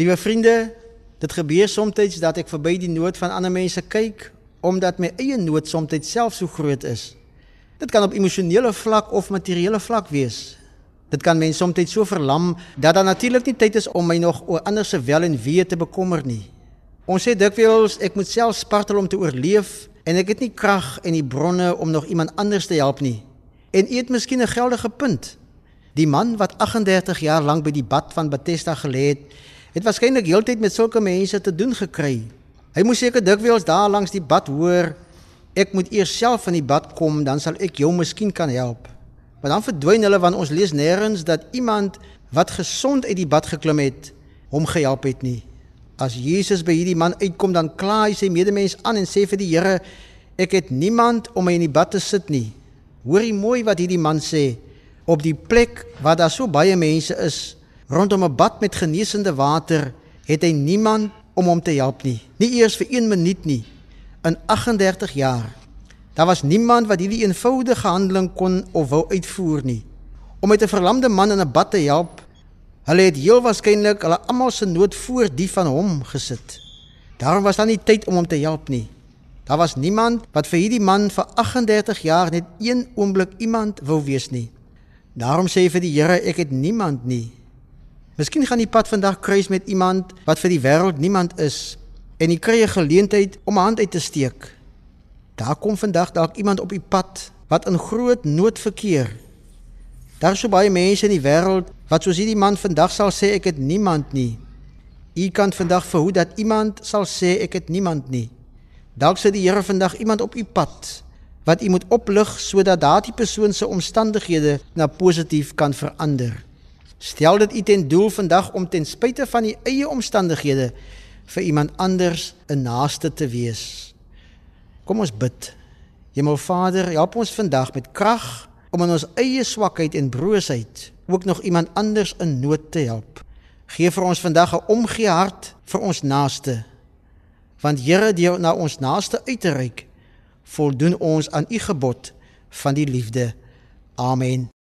Liewe vriende, dit gebeur soms dat ek verby die nood van ander mense kyk omdat my eie nood soms self so groot is. Dit kan op emosionele vlak of materiële vlak wees. Dit kan mense soms so verlam dat daar natuurlik nie tyd is om my nog oor ander se wel en wee te bekommer nie. Ons sê dikwels ek moet self spartel om te oorleef en ek het nie krag en die bronne om nog iemand anders te help nie. En u het miskien 'n geldige punt. Die man wat 38 jaar lank by die bad van Bethesda gelê het, het waarskynlik heeltyd met sulke mense te doen gekry. Hy moes seker dikwels daar langs die bad hoor, ek moet eers self van die bad kom, dan sal ek jou miskien kan help. Maar dan verdwyn hulle want ons lees nêrens dat iemand wat gesond uit die bad geklim het, hom gehelp het nie. As Jesus by hierdie man uitkom, dan kla hy sy medemens aan en sê vir die Here, ek het niemand om my in die bad te sit nie. Hoorie mooi wat hierdie man sê. Op die plek waar daar so baie mense is, rondom 'n bad met genesende water, het hy niemand om hom te help nie. Nie eers vir 1 minuut nie. In 38 jaar. Daar was niemand wat hierdie eenvoudige handeling kon of wou uitvoer nie. Om met 'n verlamde man in 'n bad te help, hulle het heel waarskynlik hulle almal se nood voor die van hom gesit. Daarom was daar nie tyd om hom te help nie. Daar was niemand wat vir hierdie man vir 38 jaar net een oomblik iemand wou wees nie. Daarom sê hy vir die Here, ek het niemand nie. Miskien gaan die pad vandag kruis met iemand wat vir die wêreld niemand is en jy kry 'n geleentheid om 'n hand uit te steek. Daar kom vandag dalk iemand op die pad wat in groot nood verkeer. Daar is so baie mense in die wêreld wat soos hierdie man vandag sal sê ek het niemand nie. U kan vandag verhoed dat iemand sal sê ek het niemand nie. Dalk sit die Here vandag iemand op u pad wat u moet oplig sodat daardie persoon se omstandighede na positief kan verander. Stel dit u ten doel vandag om ten spyte van u eie omstandighede vir iemand anders 'n naaste te wees. Kom ons bid. Hemelvader, help ons vandag met krag om in ons eie swakheid en broosheid ook nog iemand anders in nood te help. Geef vir ons vandag 'n omgee hart vir ons naaste want Here deur na ons naaste uit te reik voldoen ons aan u gebod van die liefde. Amen.